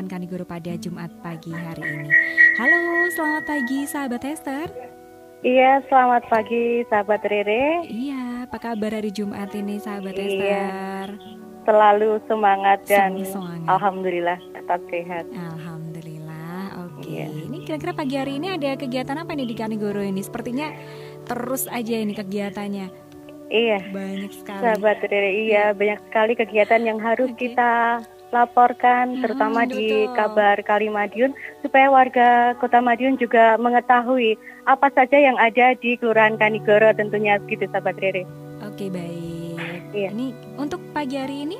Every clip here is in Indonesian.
Kelurahan Kanigoro pada Jumat pagi hari ini. Halo, selamat pagi sahabat Esther. Iya, selamat pagi sahabat Rere. Iya, apa kabar hari Jumat ini sahabat Iya. Esther? Selalu semangat dan Selalu semangat. alhamdulillah tetap sehat. Alhamdulillah. Oke. Iya. Ini kira-kira pagi hari ini ada kegiatan apa nih di Kanigoro ini? Sepertinya terus aja ini kegiatannya. Iya, Banyak sekali. sahabat Rere. Iya, banyak sekali kegiatan yang harus Oke. kita laporkan, Mm-mm, terutama di kabar Kali Madiun, supaya warga Kota Madiun juga mengetahui apa saja yang ada di Kelurahan Kanigoro tentunya begitu sahabat Rere. Oke, baik. Iya. Ini untuk pagi hari ini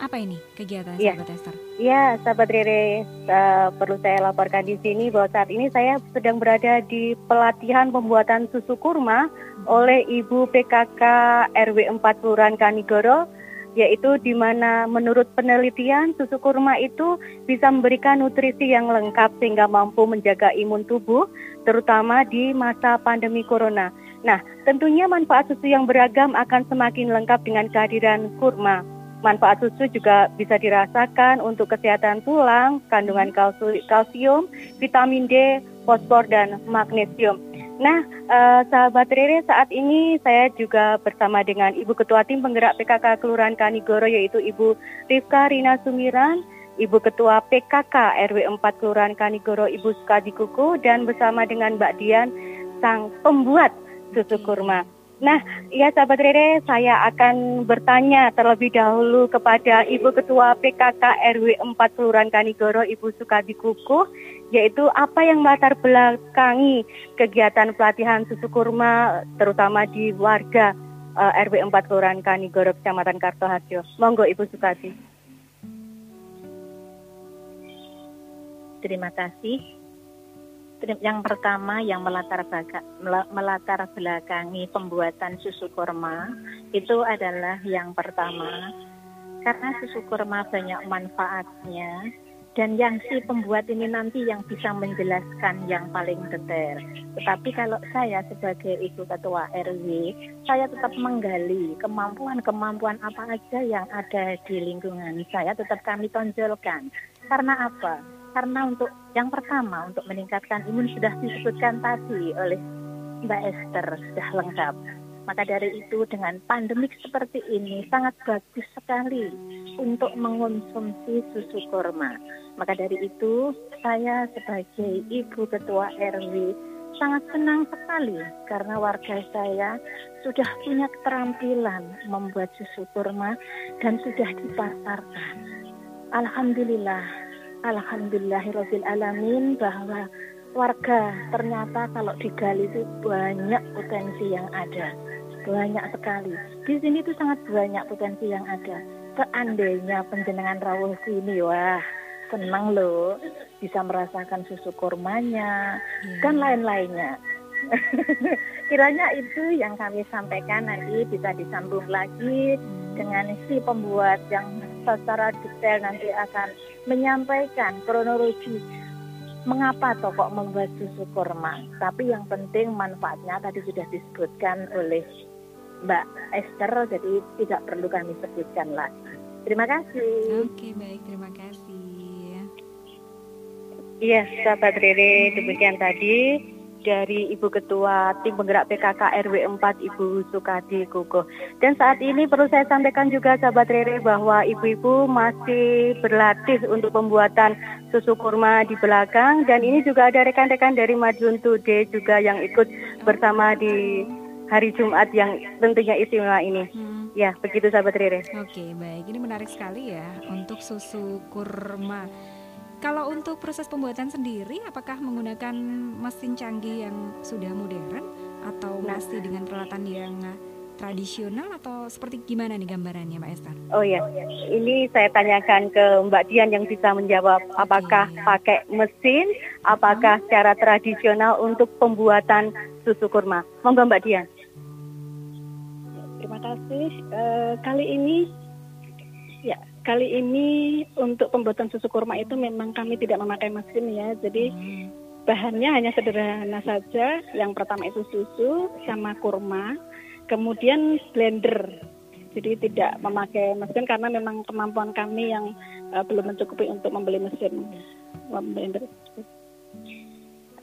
apa ini kegiatan Iya. sahabat Esther? Ya, sahabat Rere, eh, perlu saya laporkan di sini bahwa saat ini saya sedang berada di pelatihan pembuatan susu kurma oleh Ibu PKK RW 4 Kelurahan Kanigoro, yaitu di mana menurut penelitian susu kurma itu bisa memberikan nutrisi yang lengkap sehingga mampu menjaga imun tubuh, terutama di masa pandemi corona. Nah, tentunya manfaat susu yang beragam akan semakin lengkap dengan kehadiran kurma. Manfaat susu juga bisa dirasakan untuk kesehatan tulang, kandungan kalsium, vitamin D, fosfor, dan magnesium. Nah, eh, sahabat Rere, saat ini saya juga bersama dengan Ibu Ketua Tim Penggerak PKK Kelurahan Kanigoro, yaitu Ibu Rifka Rina Sumiran, Ibu Ketua PKK RW 4 Kelurahan Kanigoro, Ibu Sukadi Kuku, dan bersama dengan Mbak Dian, sang pembuat susu kurma. Nah, ya sahabat Rere, saya akan bertanya terlebih dahulu kepada Ibu Ketua PKK RW 4 Kelurahan Kanigoro, Ibu Sukadi Kukuh, yaitu apa yang melatar belakangi kegiatan pelatihan susu kurma terutama di warga eh, RW 4 Kelurahan Kanigoro, Kecamatan Kartoharjo. Monggo Ibu Sukadi. Terima kasih. Yang pertama yang melatar, melatar belakangi pembuatan susu kurma itu adalah yang pertama karena susu kurma banyak manfaatnya dan yang si pembuat ini nanti yang bisa menjelaskan yang paling detail. Tetapi kalau saya sebagai ibu ketua RW, saya tetap menggali kemampuan-kemampuan apa aja yang ada di lingkungan saya tetap kami tonjolkan. Karena apa? Karena untuk yang pertama untuk meningkatkan imun sudah disebutkan tadi oleh Mbak Esther sudah lengkap. Maka dari itu dengan pandemik seperti ini sangat bagus sekali untuk mengonsumsi susu kurma. Maka dari itu saya sebagai ibu ketua RW sangat senang sekali karena warga saya sudah punya keterampilan membuat susu kurma dan sudah dipasarkan. Alhamdulillah Alhamdulillahirabbil alamin bahwa warga ternyata kalau digali itu banyak potensi yang ada. Banyak sekali. Di sini itu sangat banyak potensi yang ada. Seandainya penjenengan rawuh sini, wah senang loh bisa merasakan susu kurmanya Iya. dan lain-lainnya. Kiranya itu yang kami sampaikan nanti bisa disambung lagi dengan si pembuat yang secara detail nanti akan menyampaikan kronologi mengapa toh kok membuat susu kurma. Tapi yang penting manfaatnya tadi sudah disebutkan oleh Mbak Esther, jadi tidak perlu kami sebutkan lagi. Terima kasih. Oke, baik. Terima kasih. Iya, sahabat Rere, demikian tadi dari Ibu Ketua Tim Penggerak PKK RW 4 Ibu Sukadi Kukuh. Dan saat ini perlu saya sampaikan juga sahabat Rere bahwa ibu-ibu masih berlatih untuk pembuatan susu kurma di belakang dan ini juga ada rekan-rekan dari Madiun Today juga yang ikut bersama di hari Jumat yang tentunya istimewa ini. Hmm. Ya, begitu sahabat Rere. Oke, baik. Ini menarik sekali ya untuk susu kurma. Kalau untuk proses pembuatan sendiri, apakah menggunakan mesin canggih yang sudah modern atau Nah. masih dengan peralatan yang tradisional atau seperti gimana nih gambarannya, Mbak Esther? Oh ya, ini saya tanyakan ke Mbak Dian yang bisa menjawab apakah pakai mesin, apakah secara tradisional untuk pembuatan susu kurma. Monggo Mbak Dian. Terima kasih. Eh, kali ini, ya, kali ini untuk pembuatan susu kurma itu memang kami tidak memakai mesin ya. Jadi bahannya hanya sederhana saja. Yang pertama itu susu sama kurma, kemudian blender. Jadi tidak memakai mesin karena memang kemampuan kami yang uh, belum mencukupi untuk membeli mesin blender.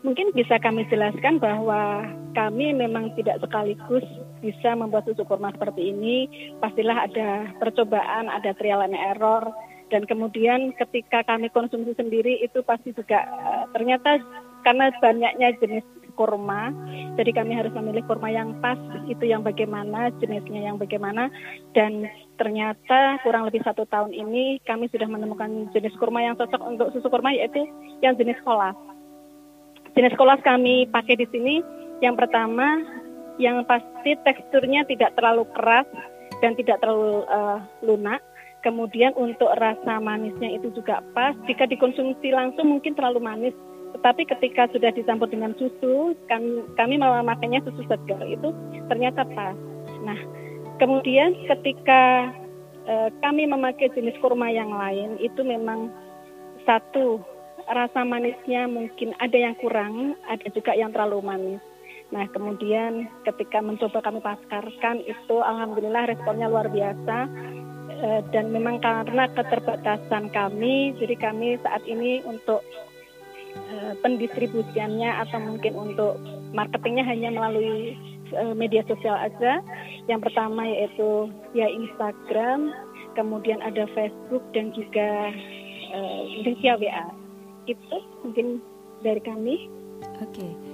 Mungkin bisa kami jelaskan bahwa kami memang tidak sekaligus bisa membuat susu kurma seperti ini. Pastilah ada percobaan, ada trial and error, dan kemudian ketika kami konsumsi sendiri itu pasti juga uh, ternyata karena banyaknya jenis kurma, jadi kami harus memilih kurma yang pas, itu yang bagaimana, jenisnya yang bagaimana, dan ternyata kurang lebih satu tahun ini kami sudah menemukan jenis kurma yang cocok untuk susu kurma yaitu yang jenis kolas. Jenis kolas kami pakai di sini, yang pertama yang pasti teksturnya tidak terlalu keras dan tidak terlalu uh, lunak. Kemudian untuk rasa manisnya itu juga pas. Jika dikonsumsi langsung mungkin terlalu manis tetapi ketika sudah dicampur dengan susu, kami, kami memakainya susu segar itu ternyata pas. Nah, kemudian ketika e, kami memakai jenis kurma yang lain, itu memang satu rasa manisnya mungkin ada yang kurang, ada juga yang terlalu manis. Nah, kemudian ketika mencoba kami paskarkan itu alhamdulillah responnya luar biasa e, dan memang karena keterbatasan kami, jadi kami saat ini untuk uh, pendistribusiannya atau mungkin untuk marketingnya hanya melalui uh, media sosial aja. Yang pertama yaitu ya Instagram, kemudian ada Facebook dan juga uh, via WA. Itu mungkin dari kami. Oke.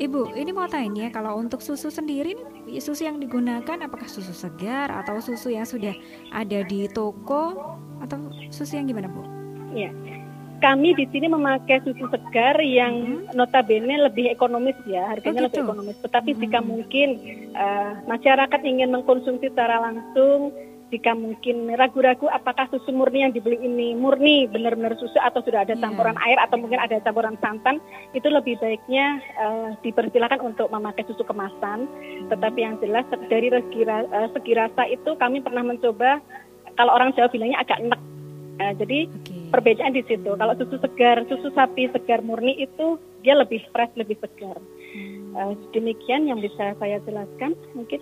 Ibu, ini mau tanya kalau untuk susu sendiri susu yang digunakan apakah susu segar atau susu yang sudah ada di toko atau susu yang gimana, Bu? Iya kami di sini memakai susu segar yang hmm. notabene lebih ekonomis ya, harganya oh, gitu. lebih ekonomis. Tetapi hmm. jika mungkin uh, masyarakat ingin mengkonsumsi secara langsung, jika mungkin ragu-ragu apakah susu murni yang dibeli ini murni benar-benar susu atau sudah ada iya. campuran yeah. air atau mungkin ada campuran santan, itu lebih baiknya uh, dipersilakan untuk memakai susu kemasan. Tetapi yang jelas dari segi, uh, segi rasa itu kami pernah mencoba kalau orang Jawa bilangnya agak enak. Uh, jadi okay perbedaan di situ. Kalau susu segar, susu sapi segar murni itu dia lebih fresh, lebih segar. Uh, demikian yang bisa saya jelaskan mungkin.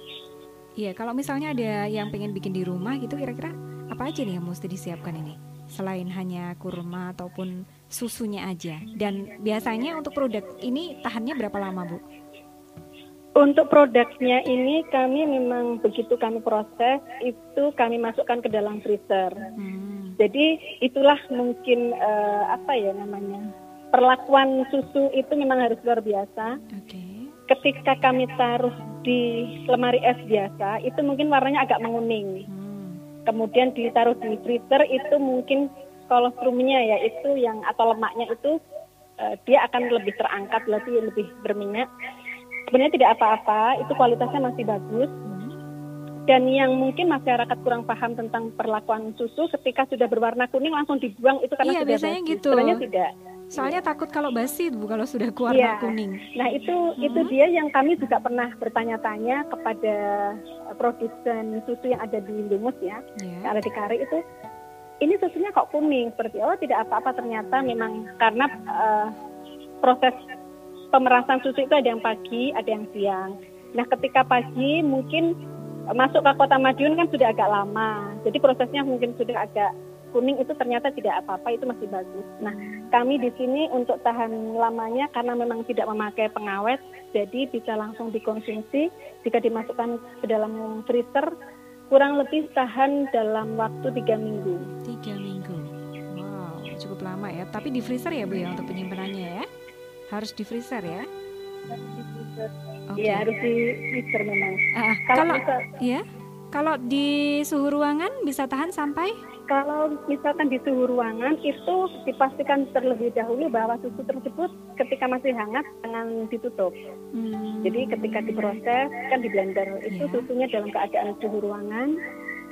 Iya, kalau misalnya ada yang pengen bikin di rumah gitu kira-kira apa aja nih yang mesti disiapkan ini? Selain hanya kurma ataupun susunya aja. Dan biasanya untuk produk ini tahannya berapa lama, Bu? Untuk produknya ini kami memang begitu kami proses itu kami masukkan ke dalam freezer. Hmm jadi itulah mungkin uh, apa ya namanya perlakuan susu itu memang harus luar biasa. Okay. Ketika kami taruh di lemari es biasa itu mungkin warnanya agak menguning. Hmm. Kemudian ditaruh di freezer itu mungkin kolostrumnya ya itu yang atau lemaknya itu uh, dia akan lebih terangkat lebih lebih berminyak. Sebenarnya tidak apa-apa, itu kualitasnya masih bagus dan yang mungkin masyarakat kurang paham tentang perlakuan susu ketika sudah berwarna kuning langsung dibuang itu karena iya, sudah biasanya basi. gitu. Sebenarnya tidak. Soalnya takut kalau basi bu kalau sudah warna iya. kuning. Nah itu hmm. itu dia yang kami juga pernah bertanya-tanya kepada produsen susu yang ada di Lumus ya, yeah. ada di Kari itu ini susunya kok kuning seperti oh tidak apa-apa ternyata memang karena uh, proses pemerasan susu itu ada yang pagi, ada yang siang. Nah ketika pagi mungkin masuk ke kota Madiun kan sudah agak lama. Jadi prosesnya mungkin sudah agak kuning itu ternyata tidak apa-apa itu masih bagus. Nah, kami di sini untuk tahan lamanya karena memang tidak memakai pengawet, jadi bisa langsung dikonsumsi jika dimasukkan ke dalam freezer kurang lebih tahan dalam waktu tiga minggu. Tiga minggu, wow cukup lama ya. Tapi di freezer ya bu ya untuk penyimpanannya ya? Harus di freezer ya? Di freezer. Okay. Ya harus di freezer memang. Uh, kalau bisa, ya, kalau di suhu ruangan bisa tahan sampai? Kalau misalkan di suhu ruangan itu dipastikan terlebih dahulu bahwa susu tersebut ketika masih hangat jangan ditutup. Hmm. Jadi ketika diproses kan di blender itu yeah. susunya dalam keadaan suhu ruangan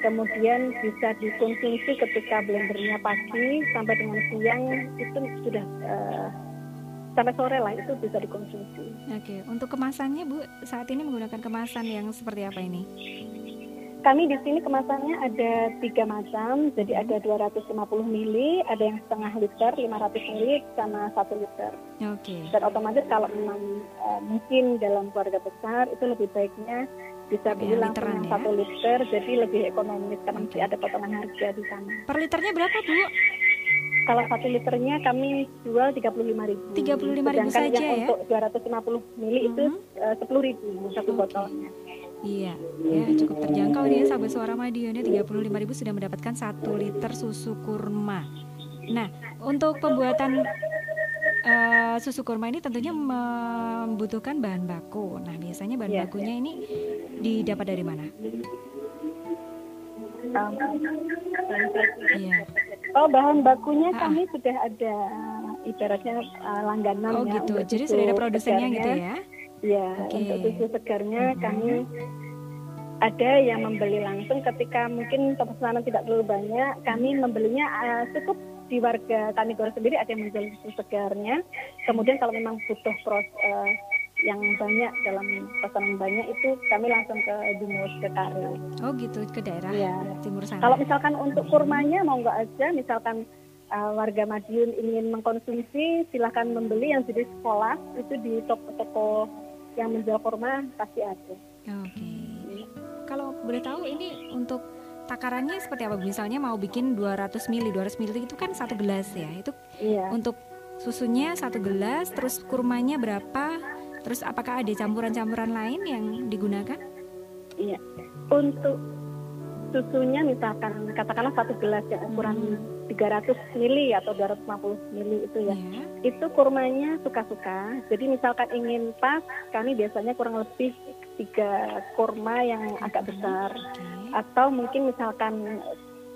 kemudian bisa dikonsumsi ketika blendernya pagi sampai dengan siang itu sudah uh, sampai sore lah itu bisa dikonsumsi. Oke, untuk kemasannya Bu saat ini menggunakan kemasan yang seperti apa ini? Kami di sini kemasannya ada tiga macam, jadi ada 250 ml, ada yang setengah liter, 500 ml, sama satu liter. Oke. Dan otomatis kalau memang uh, mungkin dalam keluarga besar itu lebih baiknya bisa beli Ya, langsung yang ya. satu liter jadi lebih ekonomis karena masih ada potongan harga di sana. Per liternya berapa Bu? Kalau satu liternya kami jual 35.000. 35.000 Sedangkan saja yang ya? untuk 250 mili itu Mhm. eh, 10.000 satu Oke. botolnya. Iya, ya cukup terjangkau nih ya sahabat suara Madiun ya 35.000 sudah mendapatkan 1 liter susu kurma. Nah, untuk pembuatan eh, susu kurma ini tentunya membutuhkan bahan baku. Nah, biasanya bahan Iya. bakunya ini didapat dari mana? Um, Iya. Oh bahan bakunya Ah, ah. kami sudah ada ibaratnya uh, langganan Oh ya. gitu. Jadi sudah ada produsennya gitu ya. Ya, Oke. untuk susu segarnya Mhm. kami ada yang membeli langsung ketika mungkin pesanan tidak terlalu banyak, kami membelinya uh, cukup di warga kami Goro sendiri ada yang menjual susu segarnya. Kemudian kalau memang butuh pros uh, yang banyak dalam pesanan banyak itu kami langsung ke Jumus ke Kari. Oh gitu ke daerah Ya. timur sana. Kalau misalkan untuk kurmanya mau nggak aja, misalkan uh, warga Madiun ingin mengkonsumsi, silahkan membeli yang jenis sekolah itu di toko-toko yang menjual kurma pasti ada. Oke. Kalau boleh tahu ini untuk takarannya seperti apa? Misalnya mau bikin 200 ml, 200 ml itu kan satu gelas ya. Itu Iya. untuk susunya satu gelas, terus kurmanya berapa? Terus apakah ada campuran-campuran lain yang digunakan? Iya. Untuk susunya misalkan katakanlah satu gelas yang ukuran 300 mili atau 250 mili itu ya. Ya. Itu kurmanya suka-suka. Jadi misalkan ingin pas, kami biasanya kurang lebih tiga kurma yang agak besar. Oke. atau mungkin misalkan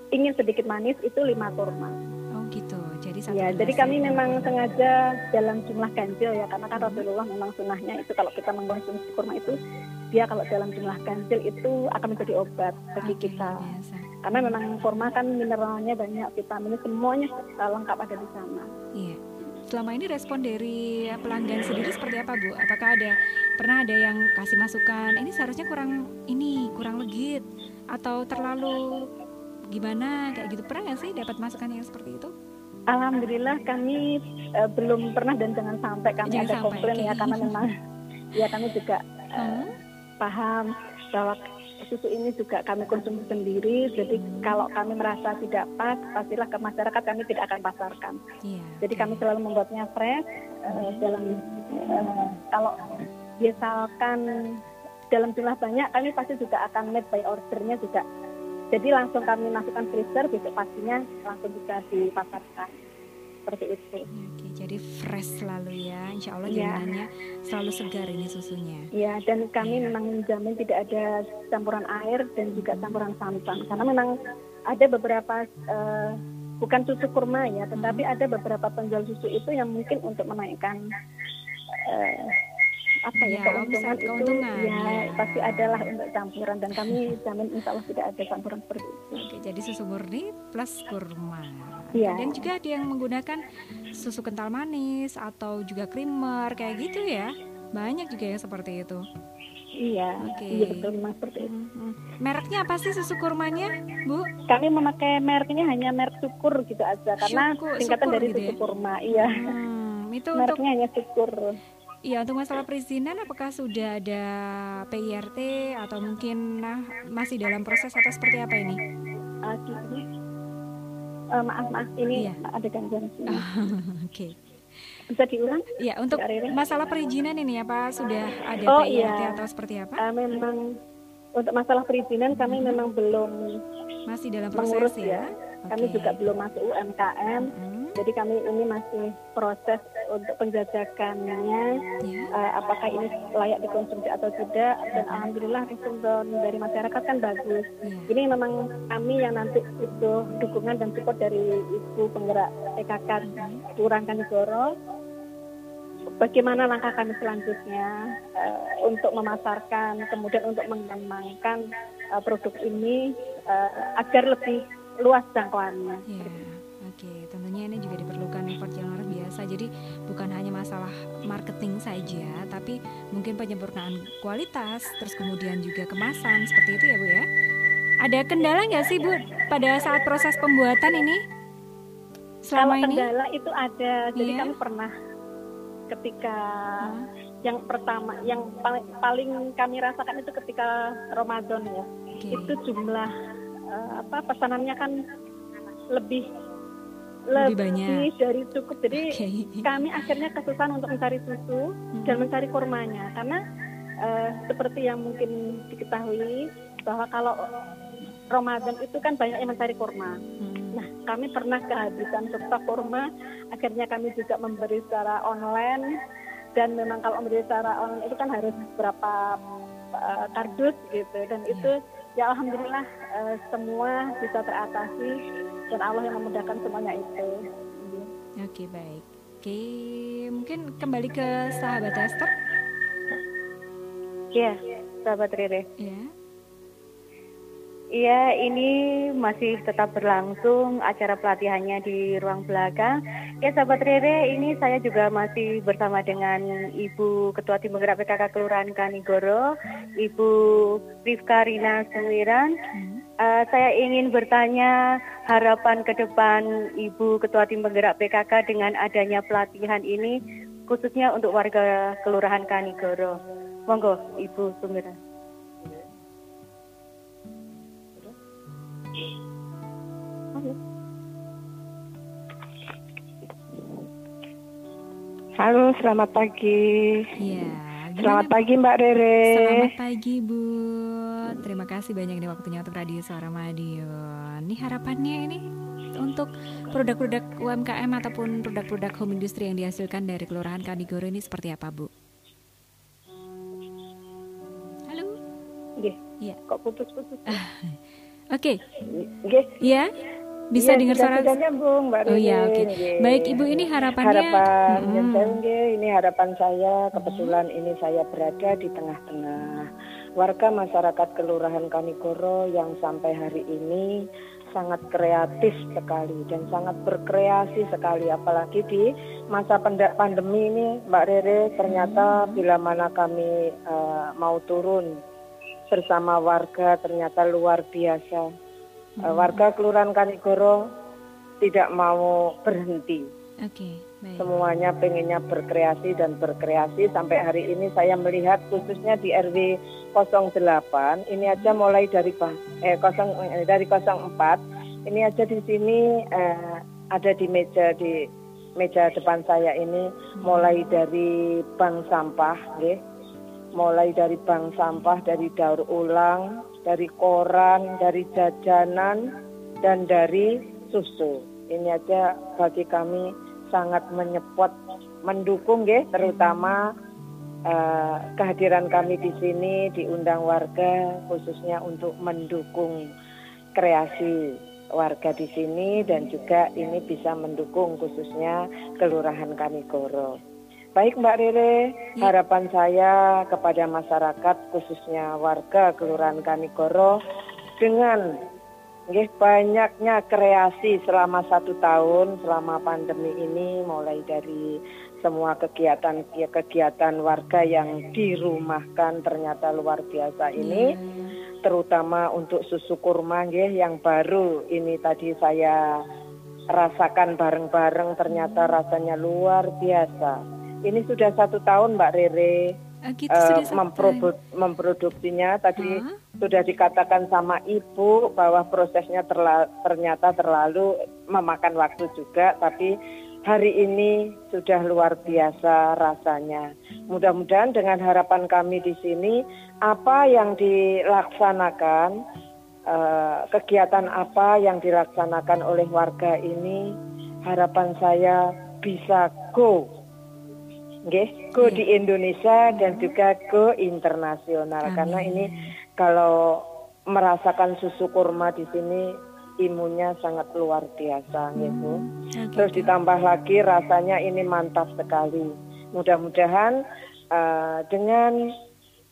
ingin sedikit manis itu lima kurma. Oh gitu. Jadi satu Ya, jadi ya. kami memang sengaja dalam jumlah ganjil ya, karena kan Rasulullah memang sunnahnya itu kalau kita mengkonsumsi kurma itu dia kalau dalam jumlah ganjil itu akan menjadi obat bagi Oke, kita. biasa. Karena memang kurma kan mineralnya banyak, vitaminnya semuanya uh, lengkap ada di sana. Iya. Selama ini respon dari pelanggan sendiri seperti apa, Bu? Apakah ada pernah ada yang kasih masukan, ini seharusnya kurang ini, kurang legit atau terlalu gimana kayak gitu? Pernah nggak sih dapat masukan yang seperti itu? Alhamdulillah kami uh, belum pernah dan jangan sampai kami Jangan ada sampai, komplain ya oke. karena memang ya kami juga uh, Hmm? paham bahwa susu ini juga kami konsumsi sendiri. Jadi kalau kami merasa tidak pas, pastilah ke masyarakat kami tidak akan pasarkan. Iya. Jadi kami selalu membuatnya fresh eh, dalam eh, kalau misalkan dalam jumlah banyak kami pasti juga akan made by ordernya juga. Jadi langsung kami masukkan freezer, besok pastinya langsung bisa dipasarkan seperti itu. Oke, jadi fresh selalu ya. Insya Allah Iya. jaminannya selalu segar ini susunya. Ya, dan kami Iya. memang menjamin tidak ada campuran air dan juga campuran santan. Karena memang ada beberapa eh, bukan susu kurma ya, tetapi ada beberapa penjual susu itu yang mungkin untuk menaikkan eh, apa ya, Ya, keuntungan itu keuntungan, ya ya. pasti adalah untuk campuran dan kami jamin insya Allah tidak ada campuran seperti itu. Oke, jadi susu murni plus kurma. Iya. Dan juga ada yang menggunakan susu kental manis atau juga creamer kayak gitu ya. Banyak juga yang seperti itu. Iya, Oke. iya betul memang seperti itu. Mhm. Mereknya apa sih susu kurmanya, Bu? Kami memakai mereknya hanya merek syukur gitu aja karena Syukur- singkatan syukur dari gitu susu ya? kurma. Iya. Hmm, itu untuk Mereknya hanya syukur. iya untuk masalah perizinan apakah sudah ada PIRT atau mungkin nah, masih dalam proses atau seperti apa ini? Ah, Eh, maaf maaf ini Iya. ada gangguan sini. Oke. Bisa diulang? Iya, untuk masalah perizinan ini ya Pak sudah ada Oh, PIRT iya. atau seperti apa? Ah, memang untuk masalah perizinan kami memang belum Masih dalam mengurus proses ya. ya. Kami Oke. juga belum masuk UMKM. Hmm, Jadi kami ini masih proses untuk penjajakannya. ya. eh, apakah ini layak dikonsumsi atau tidak? Dan alhamdulillah respon dari masyarakat kan bagus. Iya. Ini memang kami yang nanti butuh dukungan dan support dari Ibu penggerak PKK Kelurahan Kanigoro. Bagaimana langkah kami selanjutnya eh, untuk memasarkan, kemudian untuk mengembangkan eh, produk ini eh, agar lebih luas jangkauannya. Ya, oke. Tentunya ini juga diperlukan effort yang luar biasa. Jadi bukan hanya masalah marketing saja, tapi mungkin penyempurnaan kualitas, terus kemudian juga kemasan seperti itu ya bu ya. Ada kendala nggak sih bu pada saat proses pembuatan ini? Kalau Selama ini? kendala itu ada, jadi Iya. kami pernah ketika Hah? yang pertama yang paling, paling kami rasakan itu ketika Ramadan ya okay. itu jumlah uh, apa pesanannya kan lebih lebih, banyak dari cukup jadi okay. kami akhirnya kesusahan untuk mencari susu hmm. dan mencari kurmanya karena uh, seperti yang mungkin diketahui bahwa kalau Ramadan itu kan banyak yang mencari kurma. Hmm. Nah, kami pernah kehabisan stok kurma, akhirnya kami juga memberi secara online dan memang kalau memberi secara online itu kan harus berapa uh, kardus gitu dan yeah. itu ya alhamdulillah uh, semua bisa teratasi dan Allah yang memudahkan semuanya itu. Oke, okay, baik. Oke, okay, mungkin kembali ke sahabat Esther. Iya, sahabat Rere. Iya. Iya, ini masih tetap berlangsung acara pelatihannya di ruang belakang. Ya, sahabat Rere, ini saya juga masih bersama dengan Ibu Ketua Tim Penggerak PKK Kelurahan Kanigoro, Ibu Rifka Rina Sumiran. Hmm. Uh, saya ingin bertanya harapan ke depan Ibu Ketua Tim Penggerak PKK dengan adanya pelatihan ini, khususnya untuk warga Kelurahan Kanigoro. Monggo, Ibu Sumiran. Halo, selamat pagi. Iya. Selamat pagi Mbak Rere. Selamat pagi Bu. Terima kasih banyak nih waktunya untuk Radio Suara Madiun. Ini harapannya ini untuk produk-produk UMKM ataupun produk-produk home industry yang dihasilkan dari Kelurahan Kanigoro ini seperti apa Bu? Halo. Iya. Kok putus-putus? Oke. Okay. Iya. Bisa ya, dengar suara sudah nyambung Mbak Oh iya, oke. Okay. Baik Ibu ini harapannya harapan hmm. saya ini harapan saya kebetulan hmm. ini saya berada di tengah-tengah warga masyarakat Kelurahan Kanigoro yang sampai hari ini sangat kreatif sekali dan sangat berkreasi sekali apalagi di masa pandemi ini Mbak Rere ternyata hmm. bila mana kami uh, mau turun bersama warga ternyata luar biasa hmm. warga Kelurahan Kanigoro tidak mau berhenti. Okay, Semuanya pengennya berkreasi dan berkreasi sampai hari ini saya melihat khususnya di RW 08 ini aja mulai dari eh 0 eh, dari 04 ini aja di sini eh, ada di meja di meja depan saya ini hmm. mulai dari bank sampah, mulai dari bank sampah dari daur ulang dari koran, dari jajanan, dan dari susu. Ini aja bagi kami sangat menyepot, mendukung ya, terutama uh, kehadiran kami di sini diundang warga khususnya untuk mendukung kreasi warga di sini dan juga ini bisa mendukung khususnya Kelurahan Kanigoro. Baik Mbak Rere, ya. harapan saya kepada masyarakat khususnya warga Kelurahan Kanigoro dengan nggih banyaknya kreasi selama satu tahun selama pandemi ini mulai dari semua kegiatan kegiatan warga yang dirumahkan ternyata luar biasa ini ya. terutama untuk susu kurma nggih yang baru ini tadi saya rasakan bareng-bareng ternyata rasanya luar biasa ini sudah satu tahun Mbak Rere uh, gitu, uh, memprodu memproduksinya. Tadi huh? sudah dikatakan sama Ibu bahwa prosesnya terla ternyata terlalu memakan waktu juga, tapi hari ini sudah luar biasa rasanya. Mudah-mudahan dengan harapan kami di sini, apa yang dilaksanakan, uh, kegiatan apa yang dilaksanakan oleh warga ini, harapan saya bisa go Nggih, go yeah. di Indonesia dan juga go internasional Amin. karena ini kalau merasakan susu kurma di sini imunnya sangat luar biasa hmm. gitu. Okay. Terus ditambah lagi rasanya ini mantap sekali. Mudah-mudahan uh, dengan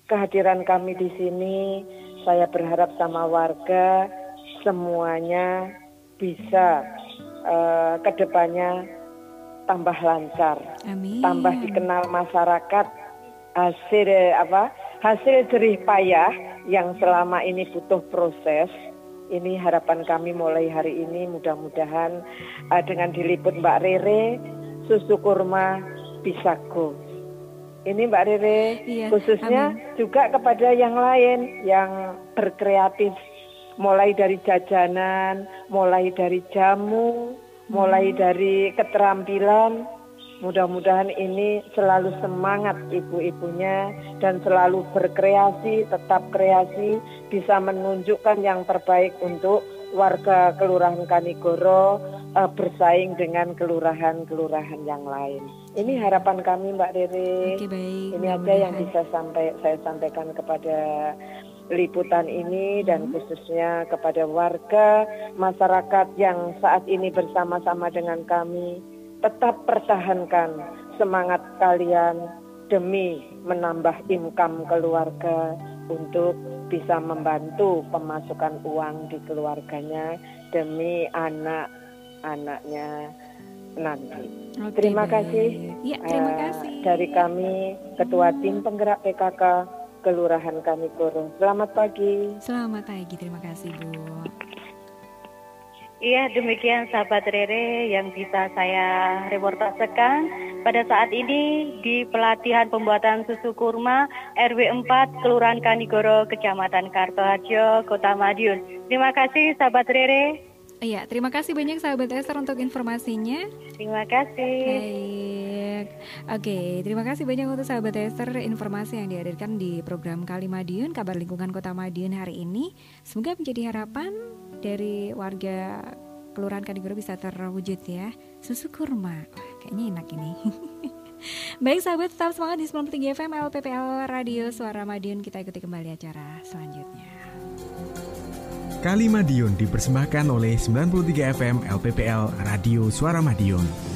kehadiran kami di sini saya berharap sama warga semuanya bisa uh, ke depannya tambah lancar, Amin. tambah dikenal masyarakat hasil apa hasil jerih payah yang selama ini butuh proses. Ini harapan kami mulai hari ini mudah-mudahan uh, dengan diliput Mbak Rere susu kurma bisa go. ini Mbak Rere Iya, khususnya juga kepada yang lain yang berkreatif mulai dari jajanan, mulai dari jamu, mulai dari keterampilan. Mudah-mudahan ini selalu semangat ibu-ibunya dan selalu berkreasi, tetap kreasi, bisa menunjukkan yang terbaik untuk warga Kelurahan Kanigoro uh, bersaing dengan kelurahan-kelurahan yang lain. Ini harapan kami Mbak Rere. Oke baik. Ini aja yang bisa sampai saya sampaikan kepada liputan ini dan khususnya kepada warga masyarakat yang saat ini bersama-sama dengan kami tetap pertahankan semangat kalian demi menambah income keluarga untuk bisa membantu pemasukan uang di keluarganya demi anak-anaknya nanti. Oke, Terima baik. kasih. Ya, terima Eh, kasih. Dari kami, Ketua Tim Penggerak PKK Kelurahan Kanigoro. Selamat pagi. Selamat pagi, terima kasih Bu. Iya, demikian sahabat Rere yang bisa saya reportasekan pada saat ini di pelatihan pembuatan susu kurma RW 4 Kelurahan Kanigoro, Kecamatan Kartoharjo, Kota Madiun. Terima kasih sahabat Rere. Iya, terima kasih banyak sahabat Esther untuk informasinya. Terima kasih. Baik. Oke, terima kasih banyak untuk sahabat Esther informasi yang dihadirkan di program Kali Madiun, kabar lingkungan Kota Madiun hari ini. Semoga menjadi harapan dari warga Kelurahan Kanigoro bisa terwujud ya. Susu kurma. Wah, kayaknya enak ini. Baik sahabat, tetap semangat di 93 FM LPPL Radio Suara Madiun. Kita ikuti kembali acara selanjutnya. Kali Madiun dipersembahkan oleh 93 FM LPPL Radio Suara Madiun.